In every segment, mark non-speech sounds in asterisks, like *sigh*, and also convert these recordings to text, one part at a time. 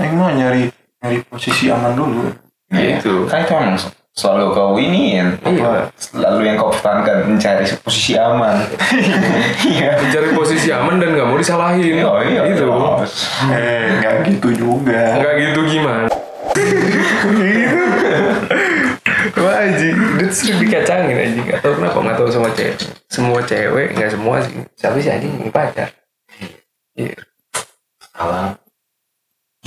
Aing mah nyari nyari posisi aman dulu. Iya. Gitu. Kan itu emang selalu kau ini ya. Iya. Selalu yang kau pertahankan mencari posisi aman. *laughs* Iya. Mencari posisi aman dan nggak mau disalahin. Oh iya. Gitu. Eh, nggak gitu juga. Enggak gitu gimana? Wah anjing, dia tuh sering dikacangin anjing Gak tau kenapa, gak tau sama cewek Semua cewek, gak semua sih Tapi si anjing ini pacar Iya Salah.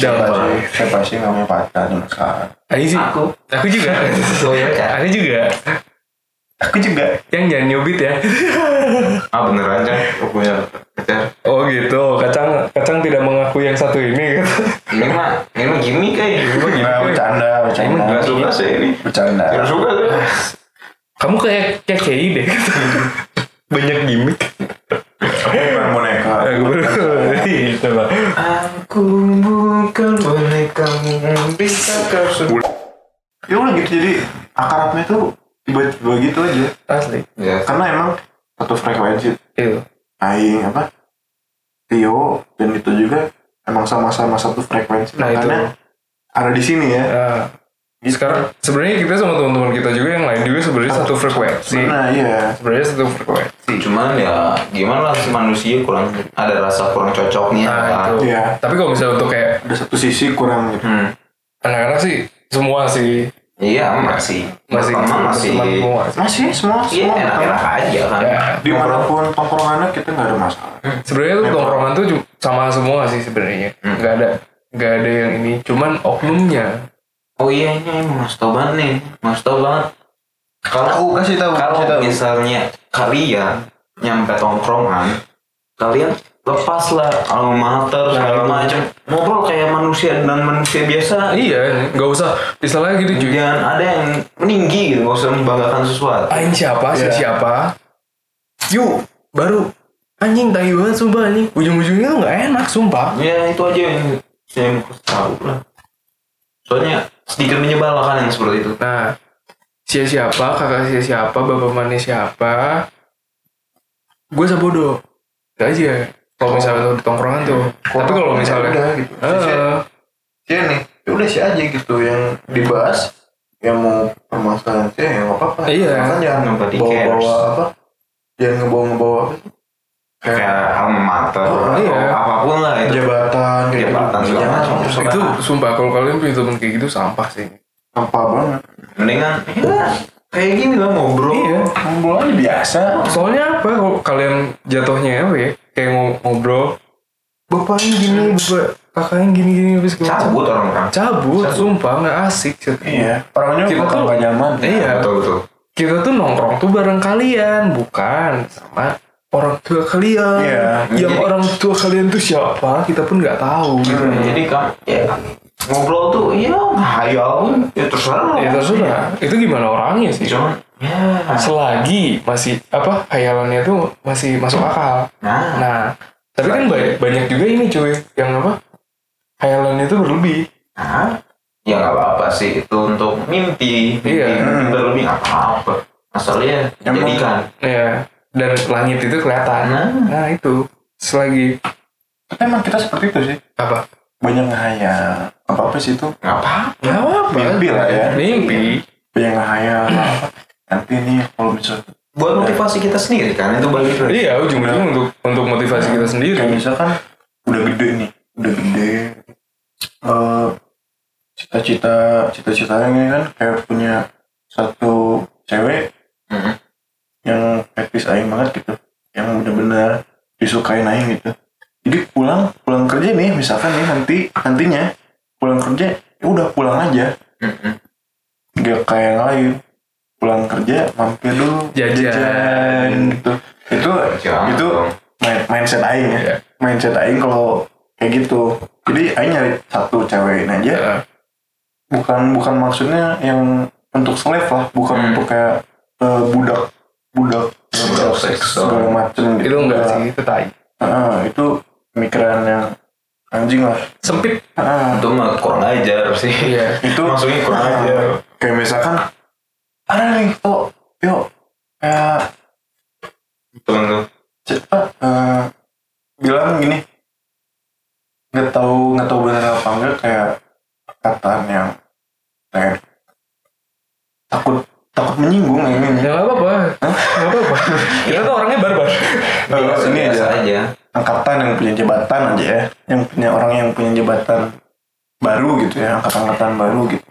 Siapa sih? Siapa sih nggak mau pacar zaman sekarang? Anjing sih Aku. Aku juga *laughs* Oh iya. Aku juga Aku juga. Yang jangan nyubit ya Ah beneran kan. Aku punya pacar. Oh gitu, kacang kacang tidak mengakui yang satu ini gitu. Ini mah ini mah gimmick kayak. Ini mah Nah, bercanda, bercanda. Gak suka sih ini. Bercanda. Gak suka sih. Kamu kayak kayak KI deh. *laughs* Banyak gimmick. Bukan boneka. Aku baru itu lah. Aku bukan bonekamu bisa kau sebut. Ya udah gitu jadi akrabnya tuh tiba-tiba gitu aja. Asli. Ya. Karena emang satu frekuensi. Itu. Aing apa? Tio dan itu juga emang sama-sama satu frekuensi. Nah, itu. Makanya ada di sini ya. Nah, sekarang sebenarnya kita sama teman-teman kita juga yang lain juga sebenarnya satu frekuensi. Nah iya. Sebenarnya satu frekuensi. Cuman ya gimana lah si manusia kurang ada rasa kurang cocoknya. Nah, kan. itu. Iya. Tapi kalau misalnya untuk kayak Ada satu sisi kurang gitu. Hmm. anak-anak sih semua sih Iya masih. masih Pertama masih. teman semua sih. Masih semua Iya semua enak-enak aja kan. Ya. Di mana pun tongkrongannya kita nggak ada masalah. Sebenarnya tuh tongkrongan tuh sama semua sih sebenarnya. Hmm. Nggak ada nggak ada yang ini. Cuman oknumnya. Oh iya ini emang mas tau banget nih. Mas tau banget. Kalau kasih tahu, kalau misalnya kalian nyampe tongkrongan, kalian lepas lah alma mater segala macam ngobrol kayak manusia dan manusia biasa Iya, nggak usah istilahnya gitu cuy. jangan ada yang meninggi gitu nggak usah membanggakan sesuatu Aing siapa Iya. siapa? Yuk, baru anjing tai banget sumpah anjing. Ujung-ujungnya tuh nggak enak sumpah. ya itu aja yang saya mau tahu lah soalnya sedikit menyebalkan yang seperti itu Nah, sia siapa, kakak sia siapa, bapak mana siapa, gue sebodoh. Itu aja. Kalau misalnya tuh di tongkrongan tuh. Tapi kalau misalnya, udah gitu. eh, sih nih ya udah sih aja gitu yang dibahas yang mau permasalahan sih ya nggak apa-apa Iya. kan jangan bawa-bawa cares. apa jangan ngebawa-ngebawa apa sih? Kayak alma mater Oh, atau iya. apa pun lah itu jabatan kayak Jabatan gitu. segala macam. sampai itu sumpah kalau kalian punya temen kayak gitu sampah sih. sampah banget mendingan ya kayak gini lah ngobrol Iya. ngobrol aja biasa Soalnya apa kalau kalian jatuhnya apa ya? Kayak ngo- ngobrol. Bapaknya gini, bapak kakaknya gini gini segala macam. cabut orang-orang Cabut, sumpah nggak asik. Cet. iya orangnya Kita tuh- gak nyaman Iya. betul betul Kita tuh nongkrong tuh bareng kalian, bukan sama orang tua kalian. Iya. Yang Jadi- orang tua kalian tuh siapa? Kita pun nggak tahu gitu. Hmm, jadi kan ya ngobrol tuh ya hayal ya terserah Ya terserah. Itu gimana orangnya sih? cuman ya Selagi masih apa hayalannya tuh masih masuk akal. nah Nah, tapi kan banyak, banyak juga ini cuy yang apa? Hayalannya itu berlebih. nah ya nggak apa-apa sih itu untuk mimpi mimpi Iya. mimpi berlebih nggak apa-apa asalnya jadikan Ya, dan langit itu kelihatan. nah Nah, itu selagi tapi emang kita seperti itu sih apa? banyak ngehayal apa apa sih itu nggak apa Ya apa? Mimpi lah ya. Mimpi. banyak ngehayal apa nanti nih kalau misal buat motivasi kita sendiri kan itu balik lagi Iya, ujung-ujung untuk untuk motivasi kita sendiri. kayak misalkan udah gede nih udah gede eh cita-cita cita-citanya kan kayak punya satu cewek. Yang fetish aing banget gitu yang bener-bener disukain aing gitu jadi pulang pulang kerja nih misalkan nih nanti nantinya pulang kerja ya udah pulang aja Mhm. gak kayak yang lain pulang kerja mampir dulu Jajan. gitu itu Jangan itu dong. main- mindset aing ya Iya. mindset aing kalau kayak gitu jadi aing nyari satu cewek aja Ya, bukan bukan maksudnya yang untuk slave lah bukan Hmm. untuk kayak eh, budak budak. Budak seks segala macem gitu. itu enggak sih itu tai. Ah, itu pemikiran yang anjing lah. Sempit. Ah. itu mah kurang ajar sih. Iya. itu *laughs* maksudnya kurang ah, ajar. kayak misalkan ada nih oh yuk kayak temen tuh cepat uh, eh, bilang gini nggak tahu nggak tahu benar apa enggak kayak perkataan yang kayak takut takut menyinggung ya, ini. Nggak apa apa kita tuh orangnya barbar? Eh, biasa, ini biasa aja. aja. Angkatan yang punya jabatan aja ya. Yang punya orang yang punya jabatan baru gitu ya angkatan-angkatan baru gitu.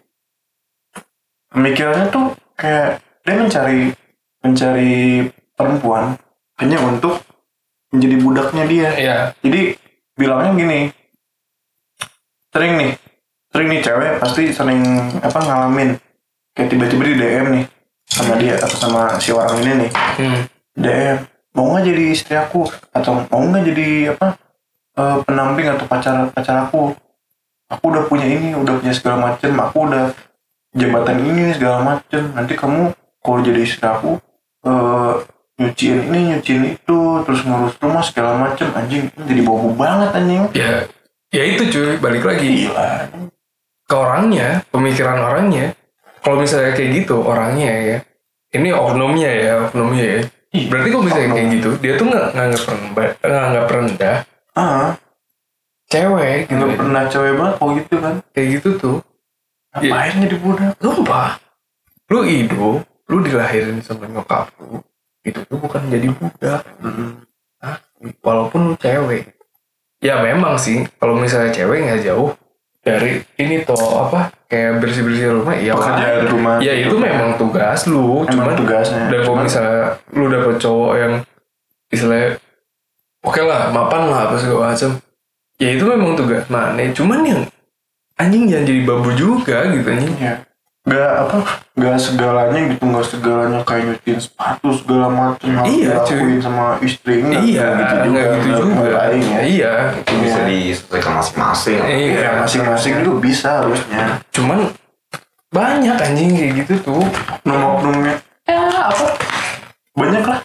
Pemikirannya tuh kayak dia mencari mencari perempuan hanya untuk menjadi budaknya dia. Iya. Jadi bilangnya gini sering nih sering nih cewek pasti sering apa ngalamin. Kayak tiba-tiba di DM nih sama dia atau sama si orang ini nih. Hmm. DM mau nggak jadi istri aku? Atau mau nggak jadi apa eh, pendamping atau pacar pacar aku? Aku udah punya ini udah punya segala macem. Aku udah jabatan ini segala macem. Nanti kamu kalau jadi istri aku eh, nyuciin ini nyuciin itu terus ngurus rumah segala macem. Anjing jadi bau banget anjing. Ya Ya itu cuy Balik lagi. Gila. Ke orangnya Pemikiran orangnya. Kalau misalnya kayak gitu Orangnya ya. Ini oknumnya ya Oknumnya ya Berarti kalau misalnya oknum. kayak gitu? Dia tuh nggak nganggap rendah Nganggap rendah. Ah. Cewek gitu. Nggak pernah cewek banget kok gitu kan? Kayak gitu tuh. Ngapain jadi budak? Sumpah. Lu hidup Lu dilahirin sama nyokap lu Itu tuh bukan jadi budak. Mm-mm. walaupun lu cewek. Ya memang sih kalau misalnya cewek nggak jauh dari ini toh apa? Kayak bersih bersih rumah ya pekerjaan rumah. Ya itu memang tugas lu. Emang cuman tugasnya. dan kalau Cuman- misalnya lu dapet cowok yang istilahnya oke lah mapan lah apa segala macam ya itu memang tugas. Mana cuman yang anjing jangan jadi babu juga gitu anjing. Iya. Gak apa, gak segalanya gitu, gak segalanya kayak nyuciin sepatu segala macem harus Iya, dilakuin sama istri enggak iya gitu juga, nggak gitu nggak- juga nggak lain ya. iya itu bisa disesuaikan masing-masing Iya. Iya, masing-masing itu bisa harusnya. cuman banyak anjing kayak gitu tuh Oknum-oknumnya, ya apa? Banyak lah.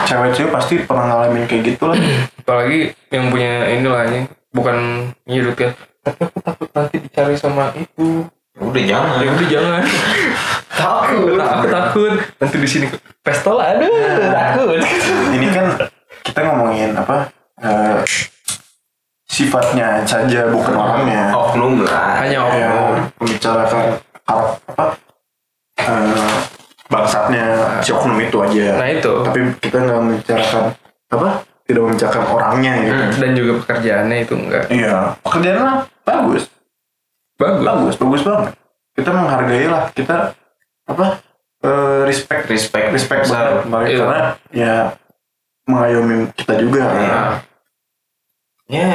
Cewek-cewek pasti pernah ngalamin kayak gitu lah. *clears throat* apalagi yang punya ini lah anjing bukan nyirut ya tapi aku takut nanti dicari sama itu udah jangan. Ya udah jangan. *laughs* Takut. Aku takut. Nanti di sini. Pistol aduh takut. Ini kan kita ngomongin apa? eh, sifatnya saja bukan orangnya. oknum lah. Hanya ya, oknum. Membicarakan karak apa eh, bangsatnya si oknum itu aja. Nah itu. Tapi kita nggak membicarakan apa tidak membicarakan orangnya gitu. Hmm. dan juga pekerjaannya itu enggak. Iya pekerjaan lah bagus bagus bagus bagus banget kita menghargai lah kita apa eh, respect respect respect besar banget mereka Iya. karena ya mengayomi kita juga Iya. ya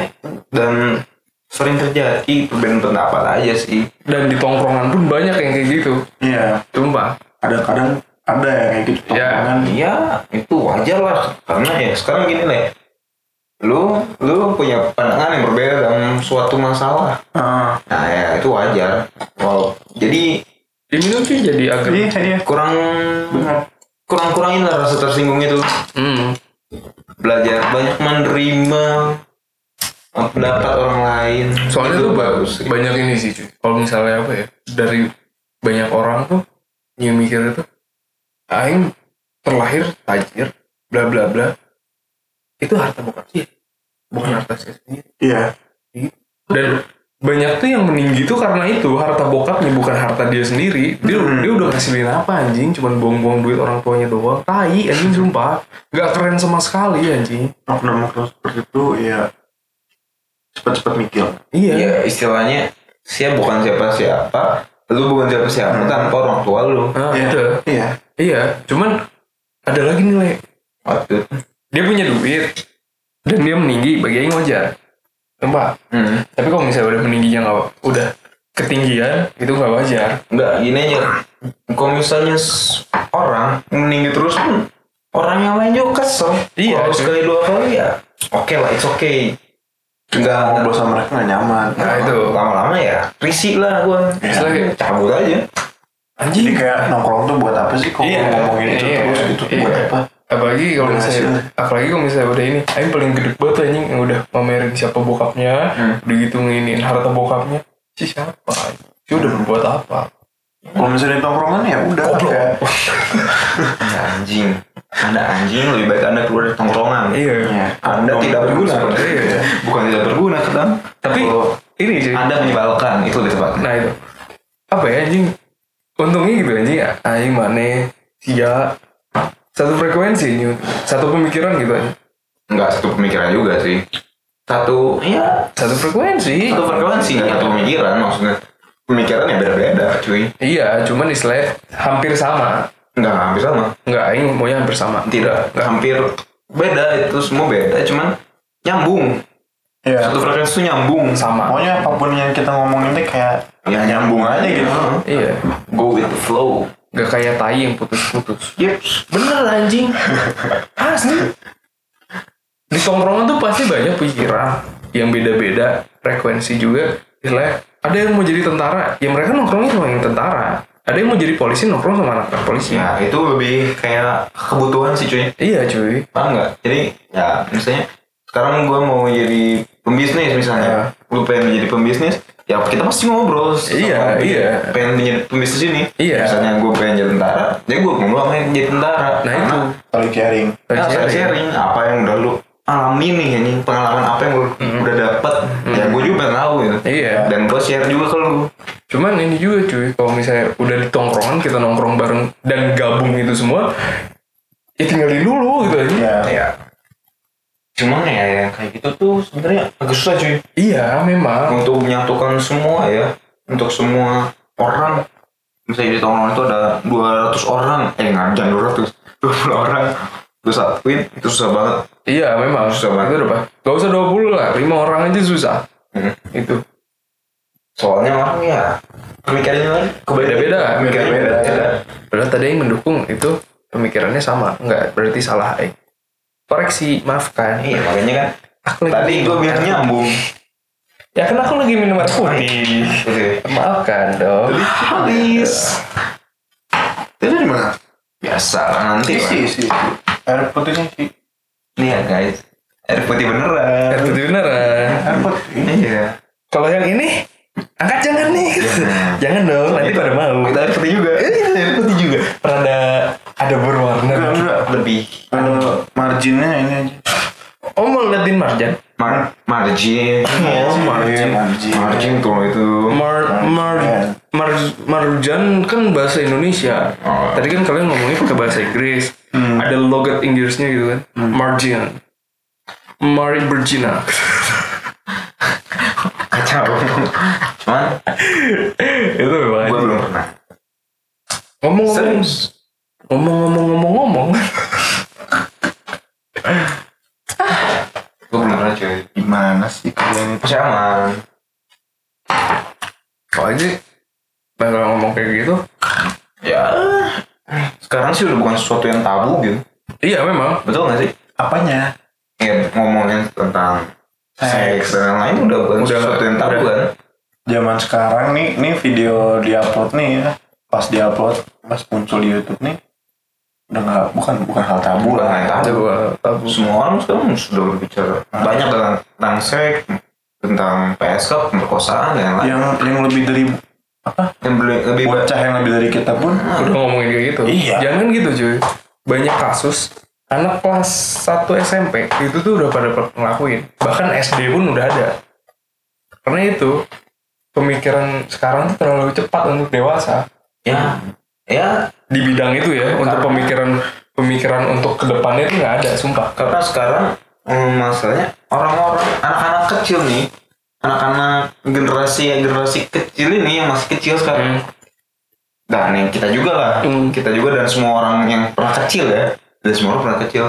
dan sering terjadi perbedaan pendapat aja sih dan di tongkrongan pun banyak yang kayak gitu iya sumpah kadang-kadang ada yang kayak gitu Iya. tongkrongan. Iya, itu wajar lah. Karena ya sekarang gini lah. Lu lu punya pandangan yang berbeda dalam suatu masalah. Ah, Nah, ya itu wajar. Wow. Jadi ini tuh jadi agak iya iya kurang benar kurang kurangin lah rasa tersinggung itu. hmm. Belajar banyak menerima pendapat orang lain. soalnya Itu tuh bagus banyak ini sih cuy kalau misalnya apa ya dari banyak orang tuh yang mikir itu aing terlahir tajir bla bla bla itu harta bokap sih. Bukan harta saya sendiri. Iya. Dan banyak tuh yang meninggi tuh karena itu. Harta bokapnya bukan harta dia sendiri. Dia Hmm. dia udah ngasilin apa anjing? Cuman buang-buang duit orang tuanya doang. Tai anjing sumpah. Nggak keren sama sekali anjing. Oknum-oknum seperti itu ya cepat-cepat mikir. Iya. Ya istilahnya siapa bukan siapa siapa, lu bukan siapa siapa Hmm. tanpa orang tua lu. nah, Iya. itu iya. Iya cuman ada lagi nih Le. Waktu dia punya duit dan dia meninggi bagi aing wajar Sumpah. hmm. tapi kalau misalnya udah meningginya nggak udah ketinggian itu nggak wajar Enggak, gini aja. Kalau misalnya orang meninggi terus pun orang yang lain juga kesel. Iya, Kalau sekali dua kali ya, oke lah, it's okay. Enggak, ngobrol sama mereka nggak nyaman Nah, itu. lama-lama ya risih lah gua. Istilahnya- cabut aja. jadi anjing kayak nongkrong tuh buat apa sih kalau Iya, ngomongin itu iya, terus gitu iya. buat apa apalagi kalau Udah misalnya hasil. apalagi kalau misalnya udah ini aing paling gede banget anjing yang udah pamerin siapa bokapnya Hmm. udah gitu nginin harta bokapnya si siapa si udah berbuat apa kalau misalnya tongkrongan ya udah Goblok. *laughs* kayak Anda anjing. Anda anjing lebih baik Anda keluar dari tongkrongan. iya ya, Anda tidak berguna. Iya. Bukan tidak berguna kadang. tapi Kalau ini sih Anda menyebalkan itu lebih tepatnya. nah itu apa ya anjing untungnya gitu anjing anjing mana sia satu frekuensi satu pemikiran gitu aja. Nggak satu pemikiran juga sih. Satu ya satu frekuensi. Satu frekuensi nggak satu pemikiran maksudnya. Pemikiran ya beda-beda cuy. Iya cuman istilahnya hampir sama. Nggak hampir sama. Nggak aing maunya hampir sama. Tidak nggak hampir beda itu semua beda cuman nyambung. Iya. satu frekuensi itu nyambung. Sama. Pokoknya apa pun yang kita ngomongin ini kayak ya nyambung aja gitu. Iya. Go with the flow nggak kayak tai yang putus-putus. Yep bener anjing. Asli. Di tongkrongan tuh pasti banyak pikiran yang beda-beda frekuensi juga. Istilahnya ada yang mau jadi tentara ya mereka nongkrongnya sama yang tentara. Ada yang mau jadi polisi nongkrong sama anak polisi. Ya itu lebih kayak kebutuhan sih cuy. Iya cuy. Paham nggak? Jadi ya misalnya sekarang gua mau jadi pembisnis misalnya. Lu pengen jadi pembisnis ya kita pasti ngobrol sama Iya, iya. pengen jadi pembisnis ini Iya. misalnya gua pengen jadi tentara ya gua ngobrol sama yang jadi tentara nah Karena itu saling sharing. Ya, Sharing. sharing. sharing apa yang udah lu alami nih ini pengalaman apa yang lu udah dapet ya gue juga pengen tahu gitu iya dan gue share juga ke lu cuman ini juga cuy kalau misalnya udah di tongkrongan kita nongkrong bareng dan gabung itu semua ya tinggalin dulu gitu aja Iya. ya cuman ya yang kayak gitu tuh sebenarnya agak susah cuy. Iya memang. Untuk menyatukan semua ya untuk semua orang. Misalnya di tongkrongan itu ada 200 orang. Eh nggak jangan 200 20 orang. Lu satuin itu susah banget. Iya memang. Susah banget. itu udah gak usah 20 lah 5 orang aja susah. Hmm. itu. Soalnya orang ya pemikirannya lagi Beda-beda. pemikirannya beda beda Padahal tadi yang mendukung itu pemikirannya sama. Nggak berarti salah eh. Koreksi maafkan iya makanya kan aku lagi tadi gue bilang nyambung ya kan aku lagi minum air putih Gitu. maafkan dong habis Itu di mana? biasa nanti. Isi, isi. Air putihnya sih. lihat guys air putih air beneran putih beneran Air putih. iya kalau yang ini angkat jangan nih Jangan. *laughs* jangan dong nanti pada mau kita putih juga air putih juga rada ada berwarna Enggak, enggak. lebih Eh, marginnya ini aja. oh mau liatin marjan mar margin Oh, margin. margin. margin tuh itu Mar mar mar marjan kan bahasa Indonesia. Oh. Tadi kan kalian ngomongnya pakai bahasa Inggris. Ada logat Inggrisnya gitu kan. Margin. Mari Virginia. *laughs* kacau cuman itu memang. gue belum pernah Ngomong-ngomong serius ngomong-ngomong-ngomong-ngomong. gue belum pernah cuy Gimana sih kalian itu? masih aman Kalau aja bakal ngomong kayak gitu. ya sekarang sih udah bukan sesuatu yang tabu gitu Iya memang. betul gak sih Apanya? ya ngomongin tentang seks dan lain-lain udah bukan Udah, sesuatu yang tabu kan Zaman sekarang nih, nih video diupload nih ya. Pas diupload, pas muncul di YouTube nih, udah nggak bukan bukan hal tabu bukan lah. yang tabu tabu. semua orang sekarang sudah berbicara banyak tentang tentang seks tentang PSK pemerkosaan dan lain-lain Yang yang lebih dari yang lebih, bocah yang lebih dari kita pun Udah ngomongin kayak gitu. Iya. Jangan gitu cuy. Banyak kasus anak kelas 1 SMP itu tuh udah pada ngelakuin. Bahkan SD pun udah ada. Karena itu pemikiran sekarang tuh terlalu cepat untuk dewasa ya ya di bidang itu ya untuk pemikiran pemikiran untuk ke depannya itu nggak ada sumpah karena sekarang hmm, masalahnya orang-orang anak-anak kecil nih anak-anak generasi generasi kecil ini yang masih kecil sekarang Hmm. dan yang kita juga lah Hmm. kita juga dan semua orang yang pernah kecil ya dan semua orang pernah kecil.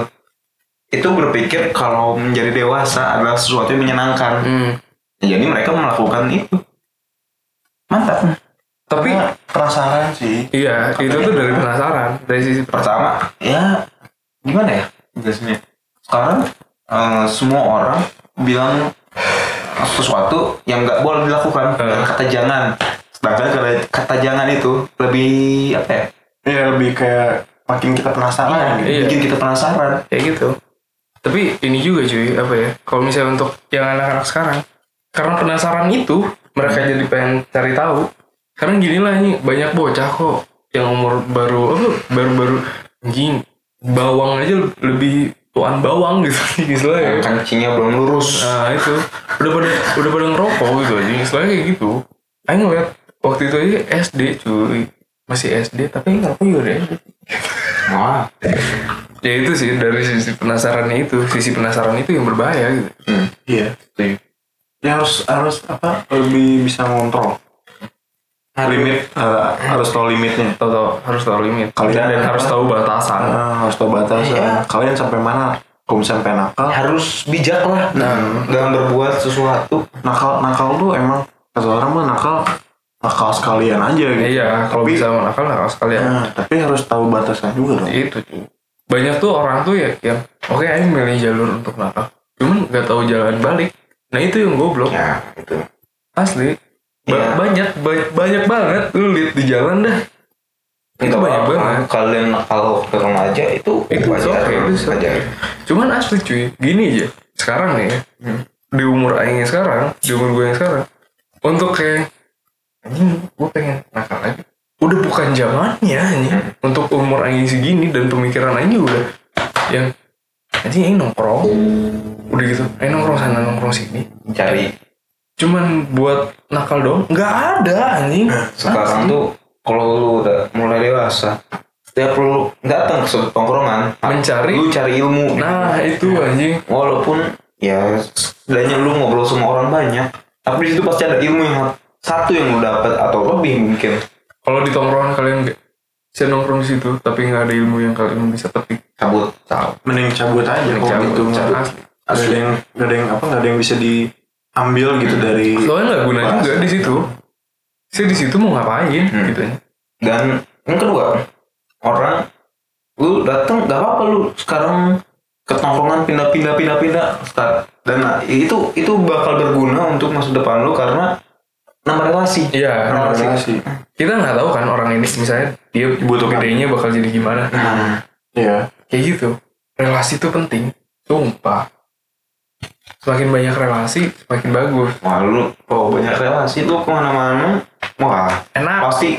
Itu berpikir kalau menjadi dewasa adalah sesuatu yang menyenangkan. Hmm. jadi mereka melakukan itu. Mantap. Tapi Karena penasaran sih. iya itu tuh dari penasaran dari sisi pertama ya gimana ya jelasinnya? Sekarang eh, semua orang bilang sesuatu yang nggak boleh dilakukan. Dengan kata jangan. Sedangkan kata, kata jangan itu lebih apa ya? Iya lebih kayak makin kita penasaran. gitu. Iya. bikin kita penasaran kayak gitu tapi ini juga cuy apa ya kalau misalnya untuk yang anak-anak sekarang karena penasaran itu mereka jadi pengen cari tahu karena gini lah ini banyak bocah kok yang umur baru apa baru-baru anjing bawang aja lebih tuan bawang gitu *laughs* istilahnya ya. kancingnya belum lurus nah itu udah pada udah pada ngerokok gitu aja istilahnya kayak gitu Aing ngeliat waktu itu aja SD cuy masih SD tapi ngerokok juga dari SD Wah. ya itu sih dari sisi penasarannya itu sisi penasaran itu yang berbahaya gitu Hmm. Iya. Setuju. Ya harus harus apa lebih bisa ngontrol. Limit eh, harus tahu limitnya. tahu tahu harus tahu limit Kalian- dan harus tahu batasan Ah, harus tahu batasan. Iya. Kalian sampai mana? Kalau sampai nakal, Harus bijak lah Nah. dalam berbuat sesuatu. nakal nakal tuh emang kata orang mah nakal nakal sekalian aja gitu. iya kalau Tapi- bisa nakal nakal sekalian Nah, tapi harus tahu batasan juga dong. itu cuy banyak tuh orang tuh ya yang oke Aing milih jalur untuk nakal cuman nggak tahu jalan balik nah itu yang goblok Ya, itu. asli Ba- Iya. banyak ba- banyak banget lu lihat di jalan dah itu Nggak banyak banget Kalian kalau ke remaja itu itu wajar. oke itu wajar. cuman asli cuy gini aja sekarang nih ya Hmm. di umur Aing sekarang di umur gue yang sekarang untuk kayak anjing gue pengen nakal lagi udah bukan zamannya anjing. Hmm. untuk umur Aing segini dan pemikiran juga udah yang anjing Aing nongkrong. Udah gitu Aing nongkrong sana nongkrong sini. Cari. Cuman buat nakal dong nggak ada anjing. Sekarang Asli. tuh kalau lu udah mulai dewasa setiap lu datang ke tongkrongan Mencari- lu cari ilmu nah itu anjing. walaupun ya setidaknya lu ngobrol sama orang banyak tapi di situ pasti ada ilmu yang satu yang lu dapat atau lebih mungkin kalau di tongkrongan kalian bisa nongkrong di situ tapi nggak ada ilmu yang kalian bisa petik cabut tahu Mending cabut aja kalau Cabut, gitu. cabut. Nggak ada yang nggak ada yang apa nggak ada yang bisa diambil gitu dari. soalnya nggak guna juga bahasa. di situ saya di situ mau ngapain Hmm. gitu ya dan yang kedua orang lu datang gak apa-apa lu sekarang ke tongkrongan pindah-pindah pindah-pindah Start. dan nah, itu itu bakal berguna untuk masa depan lu karena nambah relasi iya Nah, relasi. relasi. kita nggak tahu kan orang ini misalnya dia Dibutuhkan. gedenya bakal jadi gimana Nah, Iya. kayak gitu relasi itu penting sumpah semakin banyak relasi semakin bagus wah lu kalau banyak relasi lu ke mana-mana wah enak pasti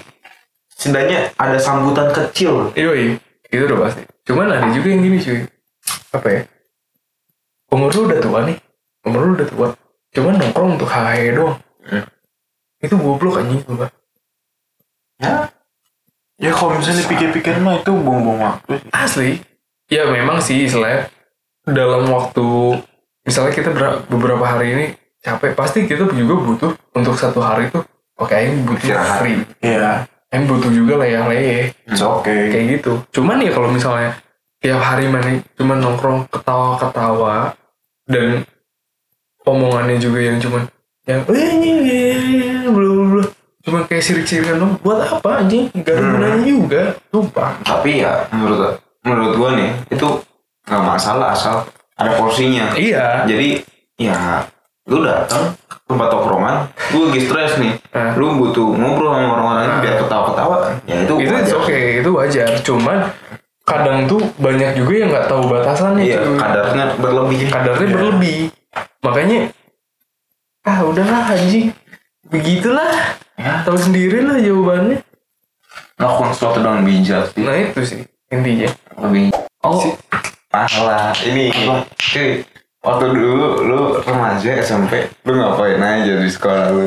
setidaknya ada sambutan kecil Yoi, itu udah pasti. Cuman ada juga yang gini cuy. Apa ya? Umur lu udah tua nih. Umur lu udah tua. Cuman nongkrong untuk hahe doang. Hmm. Itu goblok anjing sumpah. ya Ya kalau misalnya dipikir-pikir mah itu buang-buang waktu. Asli. Ya memang sih istilahnya dalam waktu misalnya kita ber- beberapa hari ini capek pasti kita juga butuh untuk satu hari tuh oke ini butuh Istirahat. hari Iya. yang butuh juga leyeh-leyeh It's okay. kayak gitu cuman ya kalau misalnya tiap hari mana cuman nongkrong ketawa-ketawa dan omongannya juga yang cuman yang eh ini belum belum cuman kayak sirik-sirikan dong buat apa anjing? Gak ada Hmm. gunanya juga. Sumpah. Tapi ya menurut menurut gua nih itu nggak masalah asal ada porsinya. Iya. Jadi ya lu datang tempat tongkrongan lu lagi stres nih. Nah. lu butuh ngobrol sama orang-orang Nah. biar ketawa-ketawa. Ya itu itu oke itu wajar. Cuman kadang tuh banyak juga yang nggak tahu batasannya iya kadarnya berlebih. Kadarnya Iya. berlebih. Makanya ah udahlah anjing. Begitulah. Ya. Tahu sendiri lah jawabannya. Lakukan sesuatu dengan bijak sih. Nah itu sih intinya. Lebih oh. Si- masalah. Ini cuy waktu dulu lu remaja SMP lu ngapain aja di sekolah lu?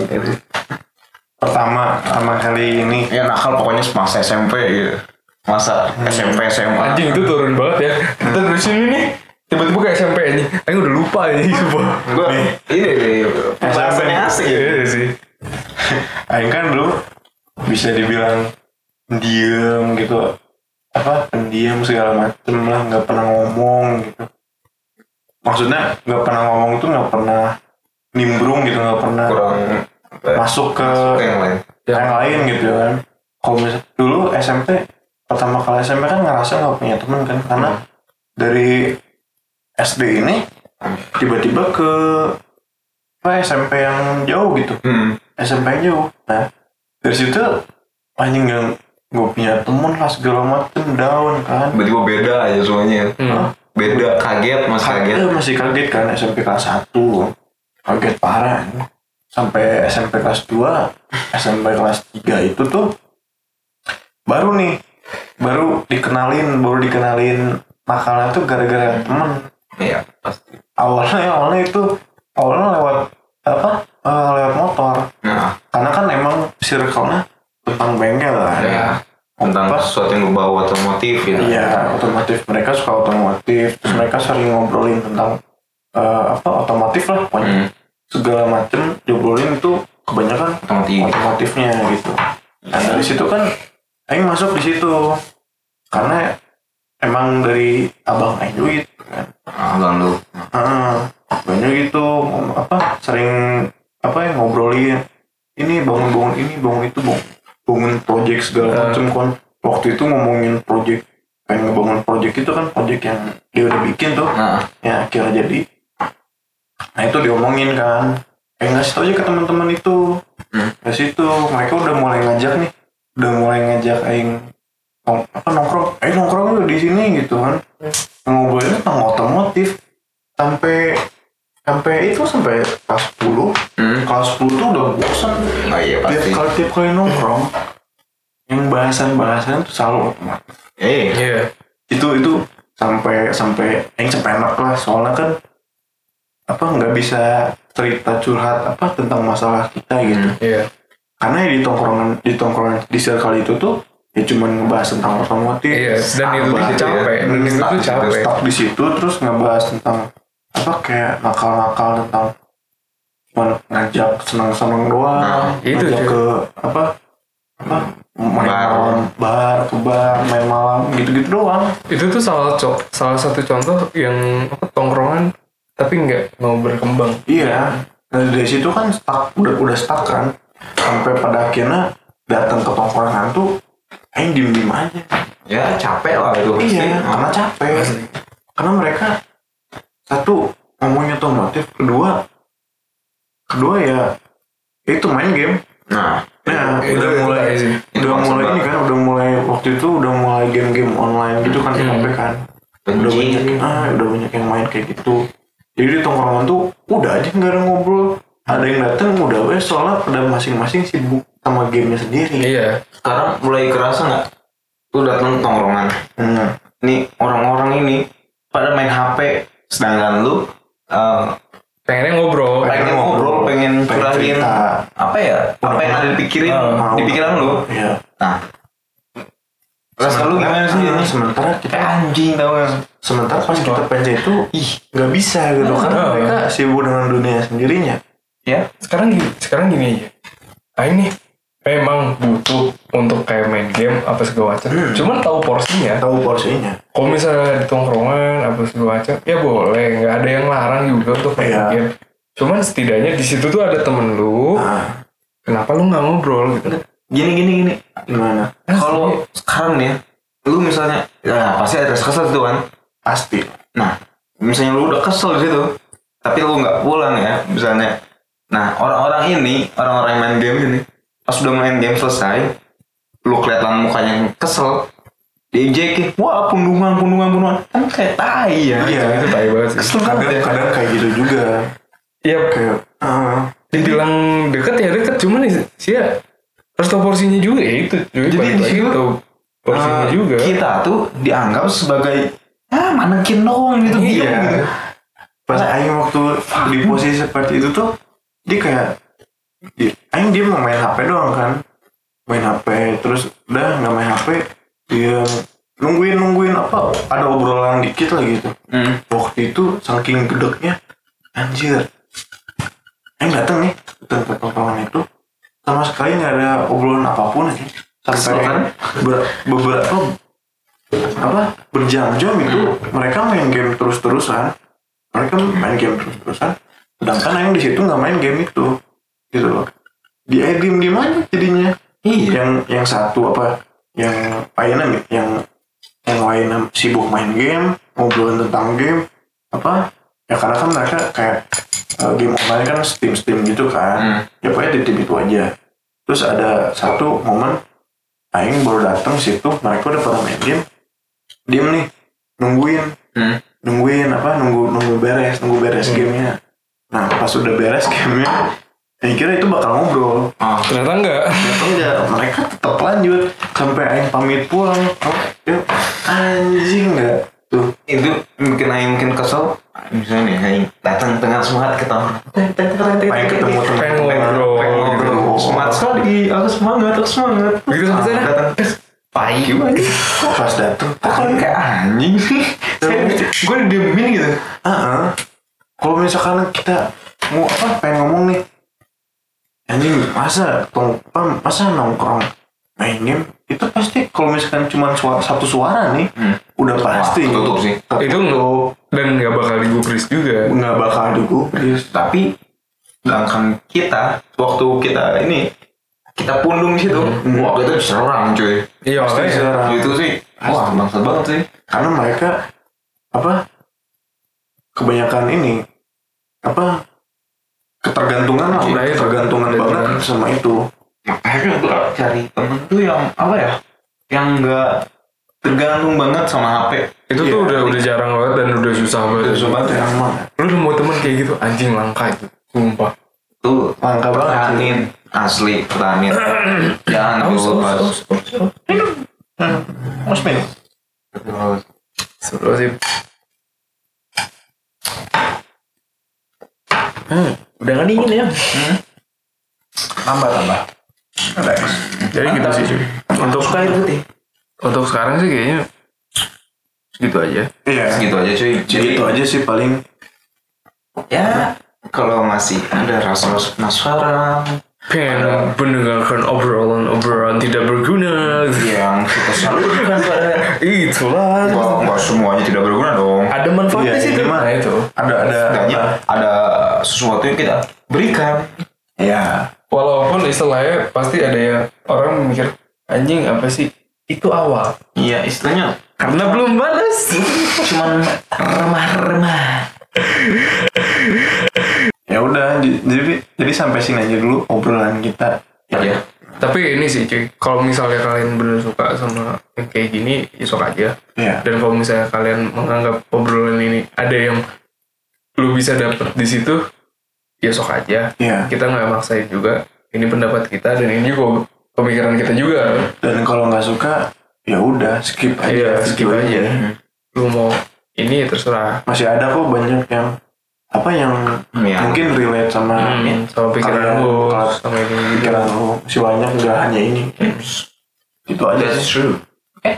Pertama, pertama kali ini. Ya nakal pokoknya masa SMP gitu. Masa SMP SMA Anjing itu turun banget ya. Kita dari sini nih tiba-tiba ke SMP anjing. Aing udah lupa anjing *laughs* sumpah. gua ini deh pembahasannya asik ya. Iya sih. *laughs* Aing kan dulu bisa dibilang diem gitu. Apa pendiam segala macem lah nggak pernah ngomong gitu. Maksudnya nggak pernah ngomong tuh nggak pernah nimbrung gitu nggak pernah kurang masuk ke masuk ke yang lain. yang lain gitu kan. Kalau misal dulu SMP pertama kali SMP kan ngerasa nggak punya teman kan karena dari SD ini tiba-tiba ke apa SMP yang jauh gitu. Hmm. SMP yang jauh. Nah dari situ anjing nggak nggak punya temen lah segala macem down kan. Tiba-tiba beda aja semuanya. Hmm. beda kaget mas kaget Kaget, masih kaget kan SMP kelas 1 kaget parah. Sampai SMP kelas 2 SMP kelas 3 itu tuh baru nih baru dikenalin baru dikenalin nakalnya tuh gara-gara temen Iya pasti. Awalnya ya, awalnya itu awalnya lewat apa? Uh, lewat motor. Nah. Karena kan emang circle-nya tentang bengkel lah. Iya. Tentang apa? sesuatu yang berbau otomotif ya. Iya, otomotif. Mereka suka otomotif. Terus hmm. mereka sering ngobrolin tentang uh, apa otomotif lah pokoknya. Hmm. Segala macem diobrolin itu kebanyakan otomotif. otomotifnya gitu. dan dari situ kan Aing masuk di situ karena emang dari abang Aing duit kan? Ah, bang lu. Ah, banyak gitu apa sering apa ya ngobrolin. Ini bangun-bangun ini bangun itu bangun, bangun project segala Ah. macam kan. Waktu itu ngomongin project pengen ngebangun project itu kan project yang dia udah bikin tuh. Nah, ya akhirnya jadi. Nah itu diomongin kan. Eh ngasih tau aja ke teman-teman itu. Hmm. ke situ mereka udah mulai ngajak nih. Udah mulai ngajak aing apa nongkrong eh nongkrong yuk di sini gitu kan ngobrolin tentang otomotif sampai sampai itu sampai kelas 10 hmm. kelas 10 tuh udah bosan Oh iya tiap pasti. kali tiap kali nongkrong yang bahasan-bahasan tuh selalu otomotif Eh, Iya. itu itu sampai sampai yang sampai enak lah soalnya kan apa nggak bisa cerita curhat apa tentang masalah kita gitu Hmm. Iya. karena ya di tongkrongan di tongkrongan di circle itu tuh ya cuman ngebahas tentang otomotif Iya, dan itu tuh capek, dan itu tuh capek. stuck di situ terus ngebahas tentang apa kayak nakal-nakal tentang cuman ngajak senang-senang doang Nah, itu ngajak cuy. ke apa apa main Bar. malam bar ke bar main malam gitu-gitu doang Itu tuh salah co- salah satu contoh yang apa tongkrongan tapi nggak mau berkembang. Iya. Nah, dari situ kan stuck, udah udah stuck kan. Sampai pada akhirnya datang ke tongkrongan tuh aing diem diem aja. ya capek lah itu pasti. Iya, karena capek. Asli. Karena mereka satu ngomongnya otomotif, kedua kedua ya itu main game. Nah, Nah, Itu udah itu mulai. Itu udah maksud mulai ini kan, udah mulai waktu itu udah mulai game-game online gitu kan Hmm. HP kan. Udah banyak, ah, udah banyak yang main kayak gitu. Jadi di tongkrongan tuh udah aja nggak ada ngobrol. Ada yang datang udah wes soalnya pada masing-masing sibuk sama gamenya sendiri. Iya. Sekarang mulai kerasa nggak? Lu datang tongkrongan. Hmm. Nih orang-orang ini pada main HP, sedangkan lu eh, Pengennya ngobrol. pengen ngobrol, pengen pengen curahin cerita. apa ya? Apa yang ada dipikirin, Ah, di pikiran lu? Iya. Nah, rasa lu gimana sih? Ah, *laughs* Sementara kita anjing tau gak? sementara pas kita pengen itu ih nggak bisa gitu karena Ah. mereka sibuk dengan dunia sendirinya. Ya, Sekarang gini, sekarang gini aja. Aing nih memang butuh untuk kayak main game apa segala macam. Hmm. Cuman tahu porsinya. Tahu porsinya. Kalau misalnya di tongkrongan apa segala macam, ya boleh, nggak ada yang larang juga untuk main Iya. game. Cuman setidaknya di situ tuh ada temen lu, Nah, kenapa lu nggak ngobrol gitu? gini gini gini. gimana? Kalau sekarang nih, ya, lu misalnya, ya pasti ada rasa kesel gitu kan. Pasti. Nah, misalnya lu udah kesel di situ, tapi lu nggak pulang ya, misalnya. Nah, orang-orang ini, orang-orang yang main game ini, pas udah main game selesai, lu kelihatan mukanya yang kesel, dijekin, wah pundungan, pundungan, pundungan, kan kayak tai ya. Iya. Itu tai banget sih. Kesel banget ya. Kadang-kadang kayak gitu juga. Iya, Kayak ah, dibilang deket ya deket, cuman sih ya harus tahu porsinya juga ya itu. Jadi, Jadi di situ, porsinya Eh, juga. Kita tuh dianggap sebagai ah manekin doang gitu Iya. diem gitu. pas Aing waktu di posisi seperti itu tuh dia kayak Aing dia mau main HP doang kan? Main HP terus udah nggak main HP dia nungguin nungguin apa ada obrolan dikit lah gitu. Hmm. waktu itu saking gedeknya anjir. Aing datang nih datang ke tongkrongan itu sama sekali nggak ada obrolan apa pun aja. Sampai kan? ber- beberapa apa berjam-jam itu mereka main game terus-terusan mereka main game terus-terusan. Sedangkan Aing di situ nggak main game itu gitu loh dia diem diem aja jadinya. Iya. yang yang satu apa yang lainnya yang yang lainnya sibuk main game ngobrolin tentang game apa? Ya karena kan mereka kayak eh, game online kan steam steam gitu kan. Hmm. ya pokoknya di tim itu aja. Terus ada satu momen Aing baru datang situ mereka udah pada main game. Diem nih nungguin. Hmm. nungguin apa? Nunggu nunggu beres nunggu beres Hmm. gamenya. Nah pas udah beres *laughs* gamenya Aing kira itu bakal ngobrol. Ah, Ternyata enggak. Ternyata enggak, mereka tetap lanjut. Sampai Aing pamit pulang. Oh, yuk, anjing enggak. Tuh. itu bikin Aing mungkin kesel. Misalnya nih Aing datang dengan semangat ke tongkrong Pengen ketemu teman Pengen ngobrol. pengen ngobrol semangat sekali. Aku semangat aku semangat. Begitu sampai sana, datang. Gimana? kok pas dateng Kok kalian kayak anjing sih? Gue diemin gitu. Ah, kalau misalkan kita mau apa pengen ngomong nih anjing masa masa nongkrong main game itu pasti kalau misalkan cuma suara satu suara nih Hmm. udah pasti Wah, tutup sih. Itu Tertutup. dan nggak bakal digubris juga. nggak bakal digubris Tapi sedangkan kita waktu kita ini kita pundung di situ, wah itu diserang cuy. Iya Pasti makanya. diserang. Itu sih, wah bangsat banget sih. karena mereka apa kebanyakan ini apa ketergantungan lah udah Nah, itu. ketergantungan Ketergantungan. banget sama itu Akhirnya gue cari temen tuh yang apa ya, yang enggak tergantung banget sama HP. Itu Iya. tuh udah udah jarang banget dan udah susah banget. Susah banget ya emang Lu nemu temen kayak gitu anjing langka itu. Sumpah. Tuh langka banget pertahanin asli pertahanin. *clears throat* Jangan Aus, pas. aus, aus, aus. Hmm. Mas Min Seru sih. Hmm, udah nggak dingin ya? tambah tambah ada X. Jadi gitu sih cuy. Untuk Suka air putih. untuk sekarang sih kayaknya gitu aja. iya Gitu aja cuy. Jadi gitu aja sih paling ya kalau masih ada rasa-rasa penasaran Pengen mendengarkan obrolan-obrolan tidak berguna. yang kita salurkan pada Itulah. Nggak semuanya tidak berguna dong. Ada manfaatnya Iya, sih mah. Nah itu. ada ada Setidaknya ada sesuatu yang kita berikan. ya Walaupun istilahnya pasti ada yang orang mikir anjing apa sih? Itu awal. Iya, istilahnya Karena belum balas. *laughs* cuman remah-remah. ya udah jadi jadi sampai sini aja dulu obrolan kita Iya. Tapi ini sih cuy, kalau misalnya kalian bener suka sama yang kayak gini, ya sok aja. ya Dan kalau misalnya kalian menganggap obrolan ini ada yang lu bisa dapet di situ, ya sok aja. ya Kita nggak maksain juga. Ini pendapat kita dan ini juga pemikiran kita juga. dan kalau nggak suka ya udah skip aja Iya, skip aja. Lu mau ini terserah. masih ada kok banyak yang apa yang Iya. mungkin relate sama Hmm, sama pikiran lu, sama ini pikiran lu si banyak nggak hanya ini itu aja That's true. Oke.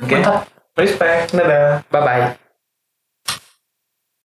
Oke. Mantap. Respect. Dadah. Bye bye.